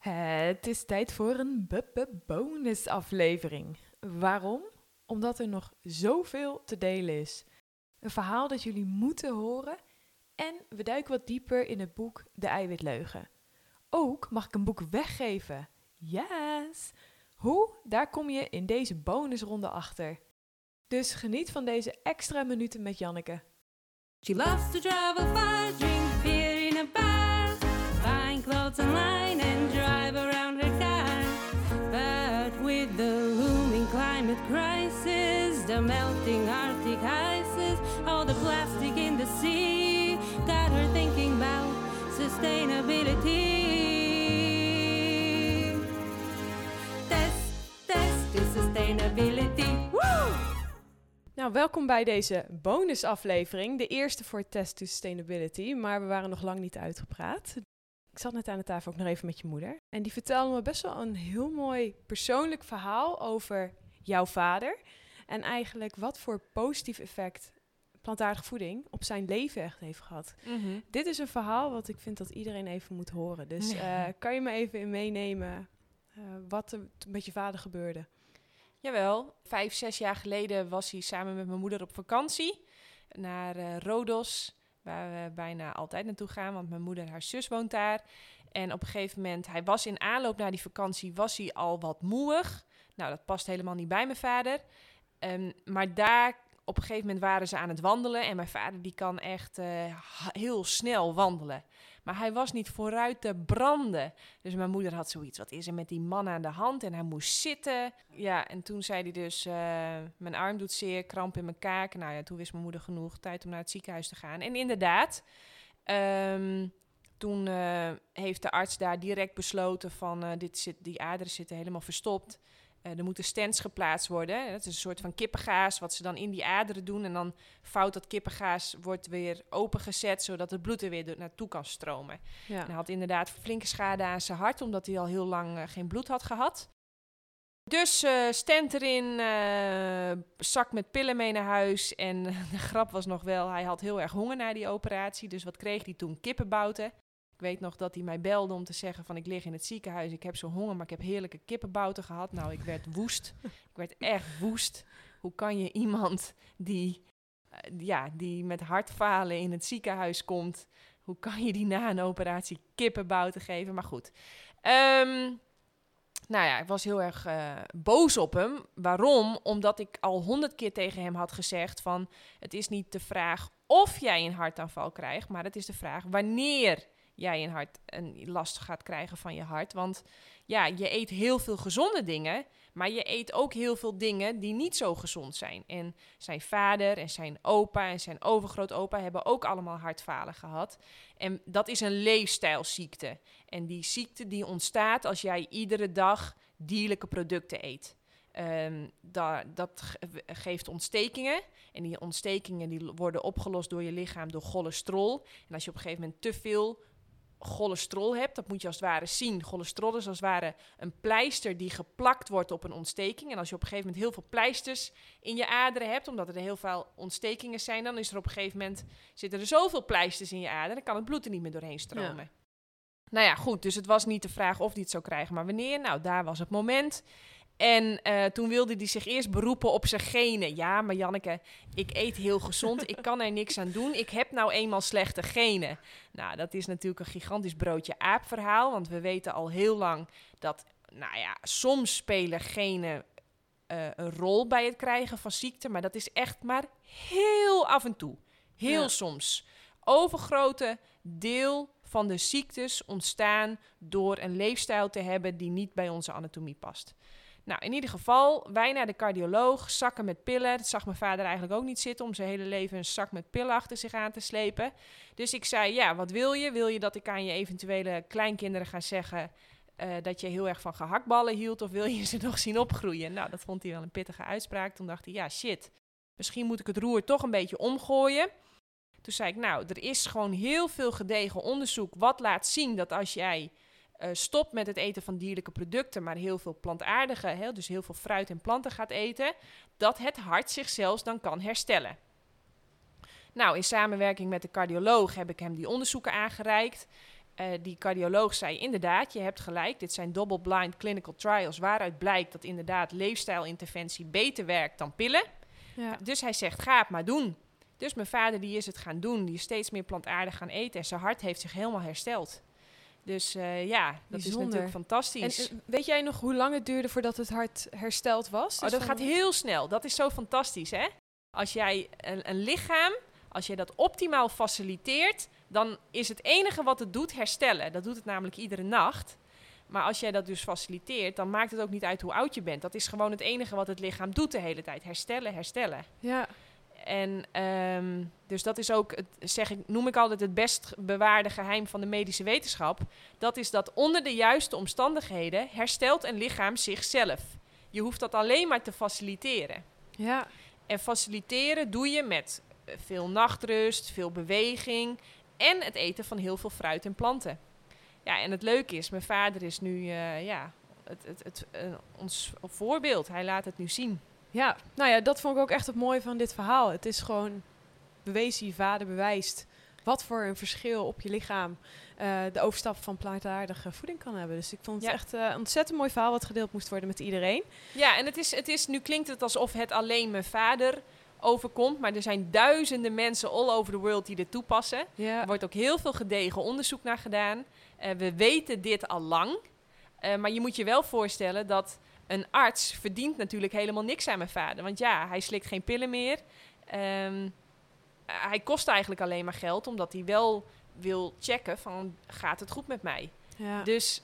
Het is tijd voor een bonusaflevering. Waarom? Omdat er nog zoveel te delen is. Een verhaal dat jullie moeten horen en we duiken wat dieper in het boek De Eiwitleugen. Ook mag ik een boek weggeven. Yes! Hoe? Daar kom je in deze bonusronde achter. Dus geniet van deze extra minuten met Janneke. She loves to travel far, drink beer in a bar, buying clothes climate crisis, the melting Arctic ices, all the plastic in the sea, got her thinking about sustainability. Test, test to sustainability. Woo! Nou, welkom bij deze bonusaflevering. De eerste voor Test to Sustainability, maar we waren nog lang niet uitgepraat. Ik zat net aan de tafel ook nog even met je moeder. En die vertelde me best wel een heel mooi persoonlijk verhaal over jouw vader. En eigenlijk wat voor positief effect plantaardige voeding op zijn leven echt heeft gehad. Dit is een verhaal wat ik vind dat iedereen even moet horen. Dus Ja. eh, kan je me even in meenemen eh, wat er met je vader gebeurde? Jawel, vijf, zes jaar geleden was hij samen met mijn moeder op vakantie naar eh, Rodos, waar we bijna altijd naartoe gaan, want mijn moeder, haar zus woont daar. En op een gegeven moment, hij was in aanloop naar die vakantie, was hij al wat moeig. Nou, dat past helemaal niet bij mijn vader. Ehm, maar daar, op een gegeven moment waren ze aan het wandelen en mijn vader die kan echt eh, heel snel wandelen. Maar hij was niet vooruit te branden. Dus mijn moeder had zoiets. Wat is er met die man aan de hand? En hij moest zitten. Ja, en toen zei hij dus: eh, Mijn arm doet zeer, kramp in mijn kaak. Nou ja, toen wist mijn moeder genoeg. Tijd om naar het ziekenhuis te gaan. En inderdaad, ehm, toen eh, heeft de arts daar direct besloten: van dit zit, die aderen zitten helemaal verstopt. Eh, er moeten stents geplaatst worden. Dat is een soort van kippengaas wat ze dan in die aderen doen. En dan vouwt dat kippengaas wordt weer opengezet, zodat het bloed er weer naartoe kan stromen. Ja. En hij had inderdaad flinke schade aan zijn hart, omdat hij al heel lang eh, geen bloed had gehad. Dus eh stent erin, zak met pillen mee naar huis. En de grap was nog wel, hij had heel erg honger na die operatie. Dus wat kreeg hij toen? Kippenbouten. Ik weet nog dat hij mij belde om te zeggen van ik lig in het ziekenhuis, ik heb zo honger, maar ik heb heerlijke kippenbouten gehad. Nou, ik werd woest. ik werd echt woest. Hoe kan je iemand die, eh, ja, die met hartfalen in het ziekenhuis komt, hoe kan je die na een operatie kippenbouten geven? Maar goed. Ehm, nou ja, ik was heel erg eh, boos op hem. Waarom? Omdat ik al honderd keer tegen hem had gezegd van... het is niet de vraag of jij een hartaanval krijgt... maar het is de vraag wanneer jij een, hart, een last gaat krijgen van je hart. Want ja, je eet heel veel gezonde dingen... maar je eet ook heel veel dingen die niet zo gezond zijn. En zijn vader en zijn opa en zijn overgrootopa... hebben ook allemaal hartfalen gehad. En dat is een leefstijlziekte. En die ziekte die ontstaat als jij iedere dag dierlijke producten eet. Ehm, da- dat ge- geeft ontstekingen. En die ontstekingen die worden opgelost door je lichaam door cholesterol. En als je op een gegeven moment te veel cholesterol hebt, dat moet je als het ware zien. Cholesterol is als het ware een pleister die geplakt wordt op een ontsteking. En als je op een gegeven moment heel veel pleisters in je aderen hebt, omdat er heel veel ontstekingen zijn, dan is er op een gegeven moment zitten er zoveel pleisters in je aderen, dan kan het bloed er niet meer doorheen stromen. Nou ja, goed, dus het was niet de vraag of hij het zou krijgen, maar wanneer. Nou, daar was het moment. En eh, toen wilde hij zich eerst beroepen op zijn genen. Ja, maar Janneke, ik eet heel gezond. ik kan er niks aan doen. Ik heb nou eenmaal slechte genen. Nou, dat is natuurlijk een gigantisch broodje aap verhaal. Want we weten al heel lang dat, nou ja, soms spelen genen eh, een rol bij het krijgen van ziekte. Maar dat is echt maar heel af en toe. Heel Ja. soms. Overgrote deel van de ziektes ontstaan door een leefstijl te hebben die niet bij onze anatomie past. Nou, in ieder geval, wij naar de cardioloog, zakken met pillen. Dat zag mijn vader eigenlijk ook niet zitten om zijn hele leven een zak met pillen achter zich aan te slepen. Dus ik zei, ja, wat wil je? Wil je dat ik aan je eventuele kleinkinderen ga zeggen eh, dat je heel erg van gehaktballen hield of wil je ze nog zien opgroeien? Nou, dat vond hij wel een pittige uitspraak. Toen dacht hij, ja, shit, misschien moet ik het roer toch een beetje omgooien. Toen zei ik, nou, er is gewoon heel veel gedegen onderzoek wat laat zien dat als jij eh, stopt met het eten van dierlijke producten, maar heel veel plantaardige, hè, dus heel veel fruit en planten gaat eten, dat het hart zichzelf dan kan herstellen. Nou, in samenwerking met de cardioloog heb ik hem die onderzoeken aangereikt. Eh, die cardioloog zei inderdaad, je hebt gelijk. Dit zijn double-blind clinical trials waaruit blijkt dat inderdaad leefstijlinterventie beter werkt dan pillen. Ja. Dus hij zegt, ga het maar doen. Dus mijn vader die is het gaan doen. Die is steeds meer plantaardig gaan eten. En zijn hart heeft zich helemaal hersteld. Dus eh, ja, dat is natuurlijk En fantastisch. eh, weet jij nog hoe lang het duurde voordat het hart hersteld was? Oh, dat gaat heel snel. Dat is zo fantastisch, hè? Als jij een, een lichaam, als je dat optimaal faciliteert, dan is het enige wat het doet herstellen. Dat doet het namelijk iedere nacht. Maar als jij dat dus faciliteert, dan maakt het ook niet uit hoe oud je bent. Dat is gewoon het enige wat het lichaam doet de hele tijd. Herstellen, herstellen. Ja, En ehm, dus dat is ook, het, zeg ik, noem ik altijd het best bewaarde geheim van de medische wetenschap. Dat is dat onder de juiste omstandigheden herstelt een lichaam zichzelf. Je hoeft dat alleen maar te faciliteren. ja. En faciliteren doe je met eh, veel nachtrust, veel beweging en het eten van heel veel fruit en planten. Ja, en het leuke is, mijn vader is nu eh, ja, het, het, het, ons voorbeeld. Hij laat het nu zien. Ja, nou ja, dat vond ik ook echt het mooie van dit verhaal. Het is gewoon bewezen, je vader bewijst wat voor een verschil op je lichaam eh, de overstap van plantaardige voeding kan hebben. Dus ik vond het Ja. echt eh, een ontzettend mooi verhaal wat gedeeld moest worden met iedereen. Ja, en het is, het is, nu klinkt het alsof het alleen mijn vader overkomt, maar er zijn duizenden mensen all over the world die dit toepassen. Ja, Er wordt ook heel veel gedegen onderzoek naar gedaan. Eh, we weten dit al lang. Eh, maar je moet je wel voorstellen dat een arts verdient natuurlijk helemaal niks aan mijn vader. Want ja, hij slikt geen pillen meer. Ehm, eh, hij kost eigenlijk alleen maar geld, omdat hij wel wil checken van gaat het goed met mij. ja. Dus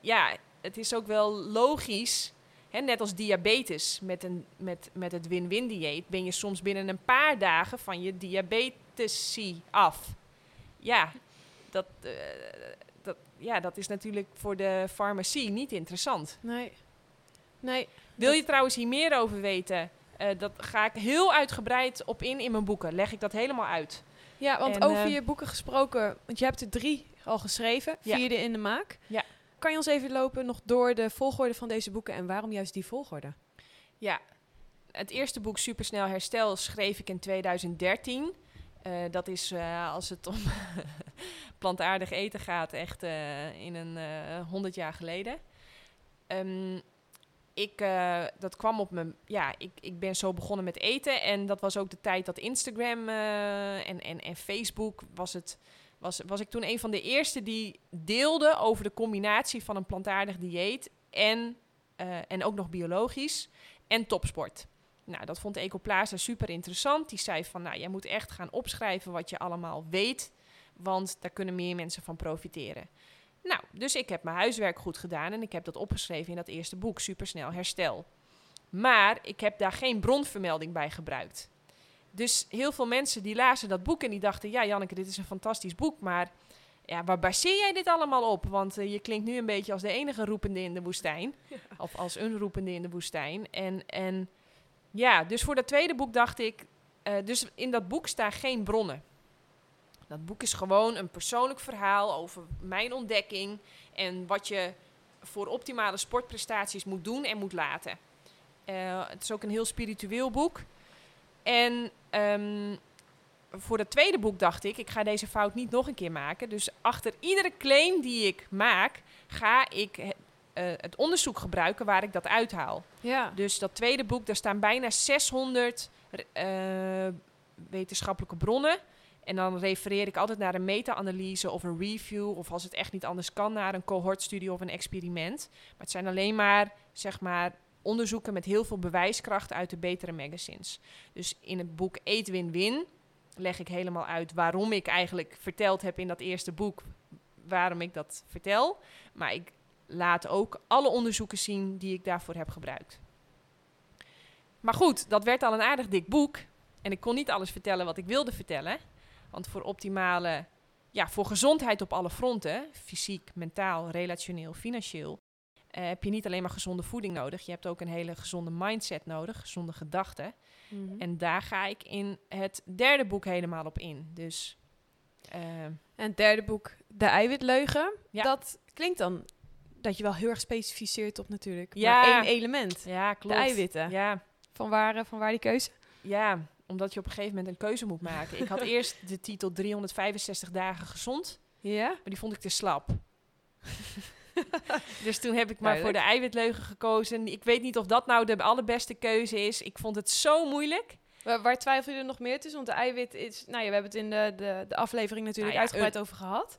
ja, het is ook wel logisch. Hè, net als diabetes met, een, met, met het win-win dieet ben je soms binnen een paar dagen van je diabetesie af. Ja, dat, eh, dat, ja, dat is natuurlijk voor de farmacie niet interessant. nee. Nee. Wil je trouwens hier meer over weten? Eh, dat ga ik heel uitgebreid op in in mijn boeken. Leg ik dat helemaal uit. Ja, want En, over eh, je boeken gesproken, want je hebt er drie al geschreven, Ja. vierde in de maak. Ja. Kan je ons even lopen nog door de volgorde van deze boeken en waarom juist die volgorde? Ja, het eerste boek Supersnel Herstel schreef ik in 2013. Eh, dat is als het om plantaardig eten gaat, echt in een 100 jaar geleden. Ehm, ik, eh, dat kwam op mijn. Ja, ik, ik ben zo begonnen met eten. En dat was ook de tijd dat Instagram eh, en, en, en Facebook was het. Was, was ik toen een van de eerste die deelde over de combinatie van een plantaardig dieet en, eh, en ook nog biologisch en topsport. Nou, dat vond Ecoplaza super interessant. Die zei van, nou, jij moet echt gaan opschrijven wat je allemaal weet, want daar kunnen meer mensen van profiteren. Nou, dus ik heb mijn huiswerk goed gedaan en ik heb dat opgeschreven in dat eerste boek, Supersnel Herstel. Maar ik heb daar geen bronvermelding bij gebruikt. Dus heel veel mensen die lazen dat boek en die dachten, ja Janneke, dit is een fantastisch boek, maar ja, waar baseer jij dit allemaal op? Want eh, je klinkt nu een beetje als de enige roepende in de woestijn. Of als een roepende in de woestijn. En, en ja, dus voor dat tweede boek dacht ik... eh, dus in dat boek staan geen bronnen. Dat boek is gewoon een persoonlijk verhaal over mijn ontdekking... en wat je voor optimale sportprestaties moet doen en moet laten. Eh, het is ook een heel spiritueel boek. En ehm, voor het tweede boek dacht ik, ik ga deze fout niet nog een keer maken. Dus achter iedere claim die ik maak, ga ik he- eh, het onderzoek gebruiken waar ik dat uithaal. Ja. Dus dat tweede boek, daar staan bijna 600 eh, wetenschappelijke bronnen. En dan refereer ik altijd naar een meta-analyse of een review, of als het echt niet anders kan, naar een cohortstudie of een experiment. Maar het zijn alleen maar, zeg maar, onderzoeken met heel veel bewijskracht uit de betere magazines. Dus in het boek Eet Win-Win leg ik helemaal uit waarom ik eigenlijk verteld heb in dat eerste boek, waarom ik dat vertel. Maar ik laat ook alle onderzoeken zien die ik daarvoor heb gebruikt. Maar goed, dat werd al een aardig dik boek. En ik kon niet alles vertellen wat ik wilde vertellen. Want voor optimale, ja, voor gezondheid op alle fronten, fysiek, mentaal, relationeel, financieel, eh, heb je niet alleen maar gezonde voeding nodig. Je hebt ook een hele gezonde mindset nodig, gezonde gedachten. Mhm. En daar ga ik in het derde boek helemaal op in. Dus eh, En het derde boek, De eiwitleugen. Ja. Dat klinkt dan dat je wel heel erg specificeert op natuurlijk Ja. maar één element. ja, klopt. De eiwitten. Ja, Van, waar, eh, van waar die keuze? Ja, omdat je op een gegeven moment een keuze moet maken. Ik had eerst de titel 365 dagen gezond Ja? Maar die vond ik te slap. dus toen heb ik maar voor de eiwitleugen gekozen. Ik weet niet of dat nou de allerbeste keuze is. Ik vond het zo moeilijk. Waar, waar twijfel je er nog meer tussen? Want de eiwit is... Nou ja, we hebben het in de, de, de aflevering natuurlijk Nou ja, uitgebreid over gehad.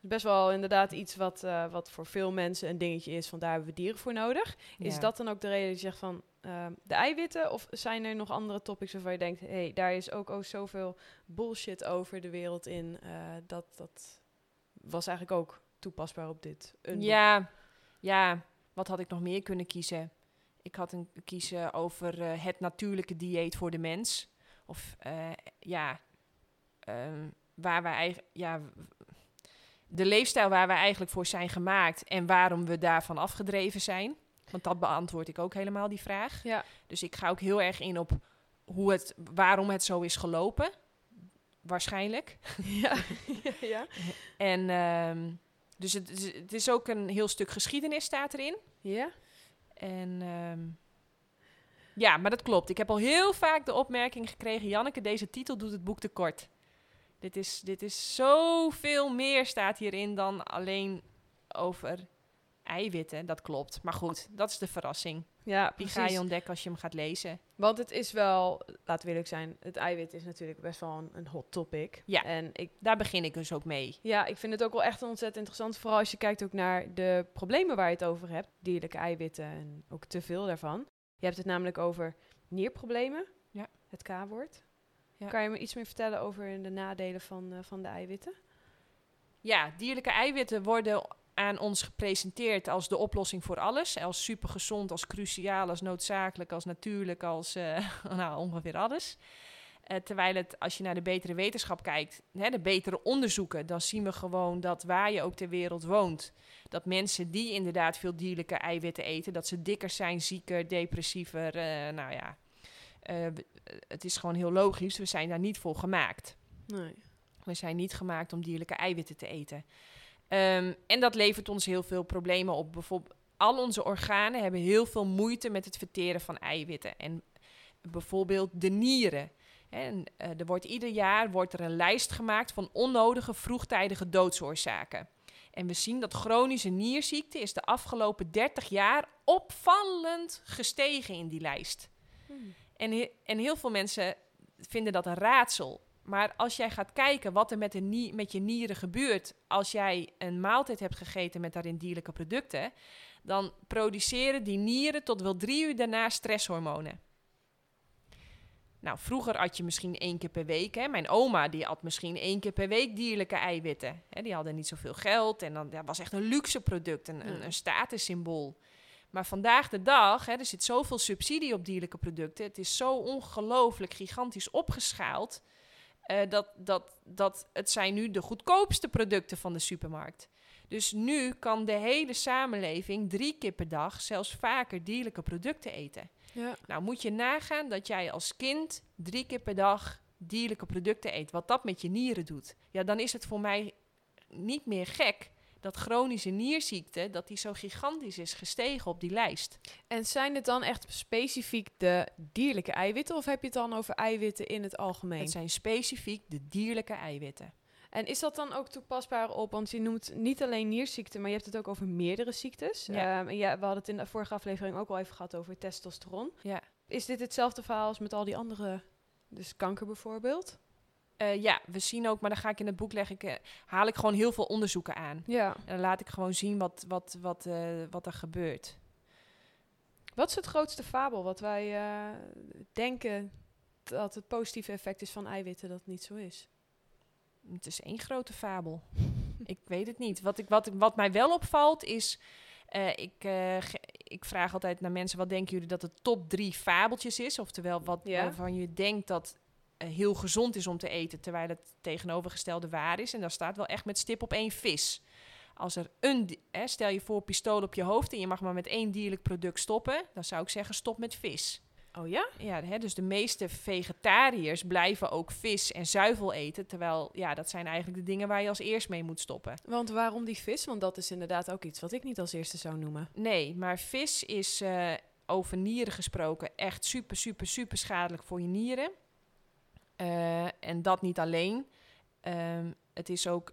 Best wel inderdaad iets wat, eh, wat voor veel mensen een dingetje is. Van daar hebben we dieren voor nodig. Is dat dan ook de reden dat je zegt van ehm, de eiwitten? Of zijn er nog andere topics waarvan je denkt... hé, hey, daar is ook oh, zoveel bullshit over de wereld in. eh, dat, dat was eigenlijk ook toepasbaar op dit. Ja, ja, wat had ik nog meer kunnen kiezen? Ik had een kiezen over eh, het natuurlijke dieet voor de mens. Of eh, ja, ehm, waar wij eigenlijk, ja, de leefstijl waar wij eigenlijk voor zijn gemaakt en waarom we daarvan afgedreven zijn. Want dat beantwoord ik ook helemaal die vraag. Ja. Dus ik ga ook heel erg in op hoe het, waarom het zo is gelopen. Waarschijnlijk. ja. ja, ja. En ehm, dus het, is- het is ook een heel stuk geschiedenis staat erin. Ja? En ehm, ja, maar dat klopt. Ik heb al heel vaak de opmerking gekregen: Janneke, deze titel doet het boek te kort. Dit is, dit is zoveel meer staat hierin dan alleen over eiwitten. Dat klopt. Maar goed, dat is de verrassing. Ja, Die precies. ga je ontdekken als je hem gaat lezen. Want het is wel, laten we eerlijk zijn, het eiwit is natuurlijk best wel een, een hot topic. Ja. En ik, Daar begin ik dus ook mee. ja, ik vind het ook wel echt ontzettend interessant. Vooral als je kijkt ook naar de problemen waar je het over hebt. Dierlijke eiwitten en ook te veel daarvan. Je hebt het namelijk over nierproblemen. Ja. Het K-woord. Ja. Kan je me iets meer vertellen over de nadelen van, eh, van de eiwitten? Ja, dierlijke eiwitten worden aan ons gepresenteerd als de oplossing voor alles. Als supergezond, als cruciaal, als noodzakelijk, als natuurlijk, als eh, nou, ongeveer alles. Eh, terwijl het, als je naar de betere wetenschap kijkt, hè, de betere onderzoeken, dan zien we gewoon dat waar je ook ter wereld woont, dat mensen die inderdaad veel dierlijke eiwitten eten, dat ze dikker zijn, zieker, depressiever. eh, nou ja, het is gewoon heel logisch. We zijn daar niet voor gemaakt. Nee. We zijn niet gemaakt om dierlijke eiwitten te eten. Ehm, en dat levert ons heel veel problemen op. Bijvoorbeeld, al onze organen hebben heel veel moeite met het verteren van eiwitten. En bijvoorbeeld de nieren. En, eh, er wordt ieder jaar wordt er een lijst gemaakt van onnodige vroegtijdige doodsoorzaken. En we zien dat chronische nierziekte is de afgelopen 30 jaar opvallend gestegen in die lijst. En, he- en heel veel mensen vinden dat een raadsel. Maar als jij gaat kijken wat er met, de nie- met je nieren gebeurt als jij een maaltijd hebt gegeten met daarin dierlijke producten, dan produceren die nieren tot wel drie uur daarna stresshormonen. Nou, vroeger at je misschien één keer per week. Hè? Mijn oma die at misschien één keer per week dierlijke eiwitten. Hè? Die hadden niet zoveel geld en dan, dat was echt een luxe product, een, een statussymbool. Maar vandaag de dag, hè, er zit zoveel subsidie op dierlijke producten. Het is zo ongelooflijk gigantisch opgeschaald. Eh, dat, dat, dat het zijn nu de goedkoopste producten van de supermarkt. Dus nu kan de hele samenleving drie keer per dag, zelfs vaker, dierlijke producten eten. Ja. Nou moet je nagaan dat jij als kind drie keer per dag dierlijke producten eet. Wat dat met je nieren doet. Ja, dan is het voor mij niet meer gek dat chronische nierziekte, dat die zo gigantisch is gestegen op die lijst. En zijn het dan echt specifiek de dierlijke eiwitten? Of heb je het dan over eiwitten in het algemeen? Het zijn specifiek de dierlijke eiwitten. En is dat dan ook toepasbaar op, want je noemt niet alleen nierziekte, maar je hebt het ook over meerdere ziektes. Ja. Ehm, ja, we hadden het in de vorige aflevering ook al even gehad over testosteron. Ja. Is dit hetzelfde verhaal als met al die andere, dus kanker bijvoorbeeld? Eh, ja, we zien ook, maar dan ga ik in het boek leggen, ik, eh, haal ik gewoon heel veel onderzoeken aan. Ja. En dan laat ik gewoon zien wat, wat, wat, eh, wat er gebeurt. Wat is het grootste fabel wat wij denken dat het positieve effect is van eiwitten, dat het niet zo is? Het is één grote fabel. ik weet het niet. Wat, ik, wat, wat mij wel opvalt is. ik, ik vraag altijd naar mensen: wat denken jullie dat de top drie fabeltjes is? Oftewel, wat Ja. waarvan je denkt dat heel gezond is om te eten, terwijl het tegenovergestelde waar is. En daar staat wel echt met stip op één vis. Als er een, hè, stel je voor, pistool op je hoofd en je mag maar met één dierlijk product stoppen, dan zou ik zeggen: stop met vis. Oh ja? Ja, hè, dus de meeste vegetariërs blijven ook vis en zuivel eten. Terwijl, ja, dat zijn eigenlijk de dingen waar je als eerst mee moet stoppen. Want waarom die vis? Want dat is inderdaad ook iets wat ik niet als eerste zou noemen. Nee, maar vis is eh, over nieren gesproken echt super, super, super schadelijk voor je nieren. Eh, en dat niet alleen. Ehm, het is ook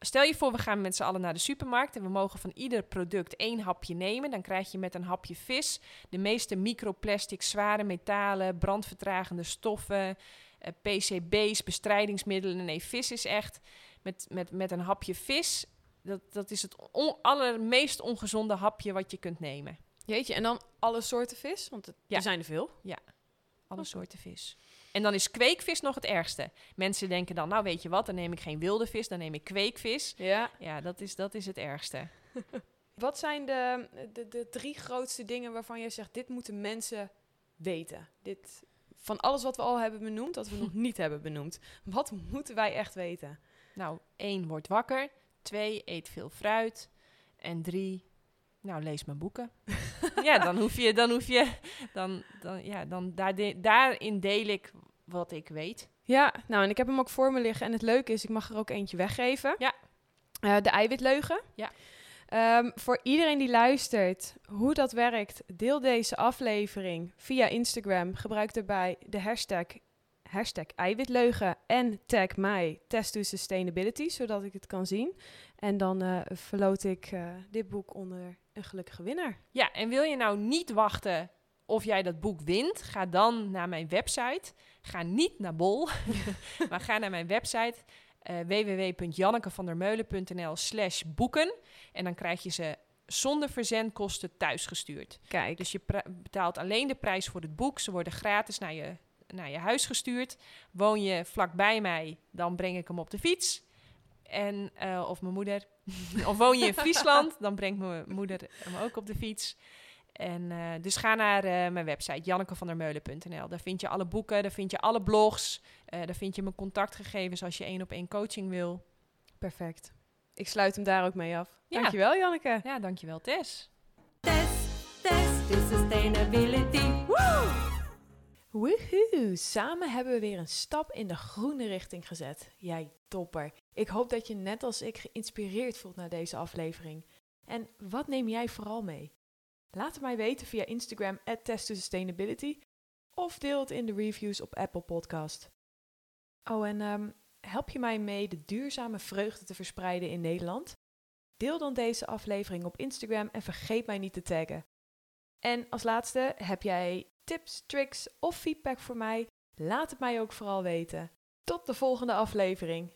stel je voor, we gaan met z'n allen naar de supermarkt en we mogen van ieder product één hapje nemen. Dan krijg je met een hapje vis de meeste microplastics, zware metalen, brandvertragende stoffen, eh, PCB's, bestrijdingsmiddelen. Nee, vis is echt met, met, met een hapje vis. Dat, dat is het on- allermeest ongezonde hapje wat je kunt nemen. Jeetje, en dan alle soorten vis? Want het, Ja. er zijn er veel. Alle Oké. soorten vis. En dan is kweekvis nog het ergste. Mensen denken dan, nou weet je wat, dan neem ik geen wilde vis, dan neem ik kweekvis. Ja. Ja, dat is, dat is het ergste. Wat zijn de, de, de drie grootste dingen waarvan je zegt, dit moeten mensen weten? Dit, van alles wat we al hebben benoemd, dat we nog niet hebben benoemd. Wat moeten wij echt weten? Nou, één, word wakker. Twee, eet veel fruit. En drie, nou, lees mijn boeken. ja, dan hoef je, dan hoef je, dan, dan, ja, dan daar de- daarin deel ik wat ik weet. Ja, nou en ik heb hem ook voor me liggen. En het leuke is, ik mag er ook eentje weggeven. Ja. Eh, de eiwitleugen. Ja. Ehm, voor iedereen die luistert, hoe dat werkt, deel deze aflevering via Instagram. Gebruik daarbij de hashtag, hashtag eiwitleugen en tag mij, Test to Sustainability, zodat ik het kan zien. En dan eh verloot ik eh, dit boek onder een gelukkige winnaar. Ja, en wil je nou niet wachten of jij dat boek wint? Ga dan naar mijn website. Ga niet naar Bol, maar ga naar mijn website eh www.jannekevandermeulen.nl slash boeken. En dan krijg je ze zonder verzendkosten thuisgestuurd. Kijk, Dus je betaalt alleen de prijs voor het boek. Ze worden gratis naar je, naar je huis gestuurd. Woon je vlakbij mij, dan breng ik hem op de fiets. En, eh, of mijn moeder. of woon je in Friesland, dan brengt mijn moeder hem ook op de fiets. En eh, dus ga naar eh, mijn website, jannekevandermeulen.nl. Daar vind je alle boeken, daar vind je alle blogs. eh, daar vind je mijn contactgegevens als je één op één coaching wil. perfect. Ik sluit hem daar ook mee af. Ja. Dankjewel, Janneke. Ja, dankjewel Tess. Test, test to sustainability. Woehoe! Samen hebben we weer een stap in de groene richting gezet. Jij topper. Ik hoop dat je net als ik geïnspireerd voelt naar deze aflevering. En wat neem jij vooral mee? Laat het mij weten via Instagram at Test to Sustainability of deel het in de reviews op Apple Podcast. Oh, en ehm, help je mij mee de duurzame vreugde te verspreiden in Nederland? Deel dan deze aflevering op Instagram en vergeet mij niet te taggen. En als laatste, heb jij tips, tricks of feedback voor mij? Laat het mij ook vooral weten. Tot de volgende aflevering.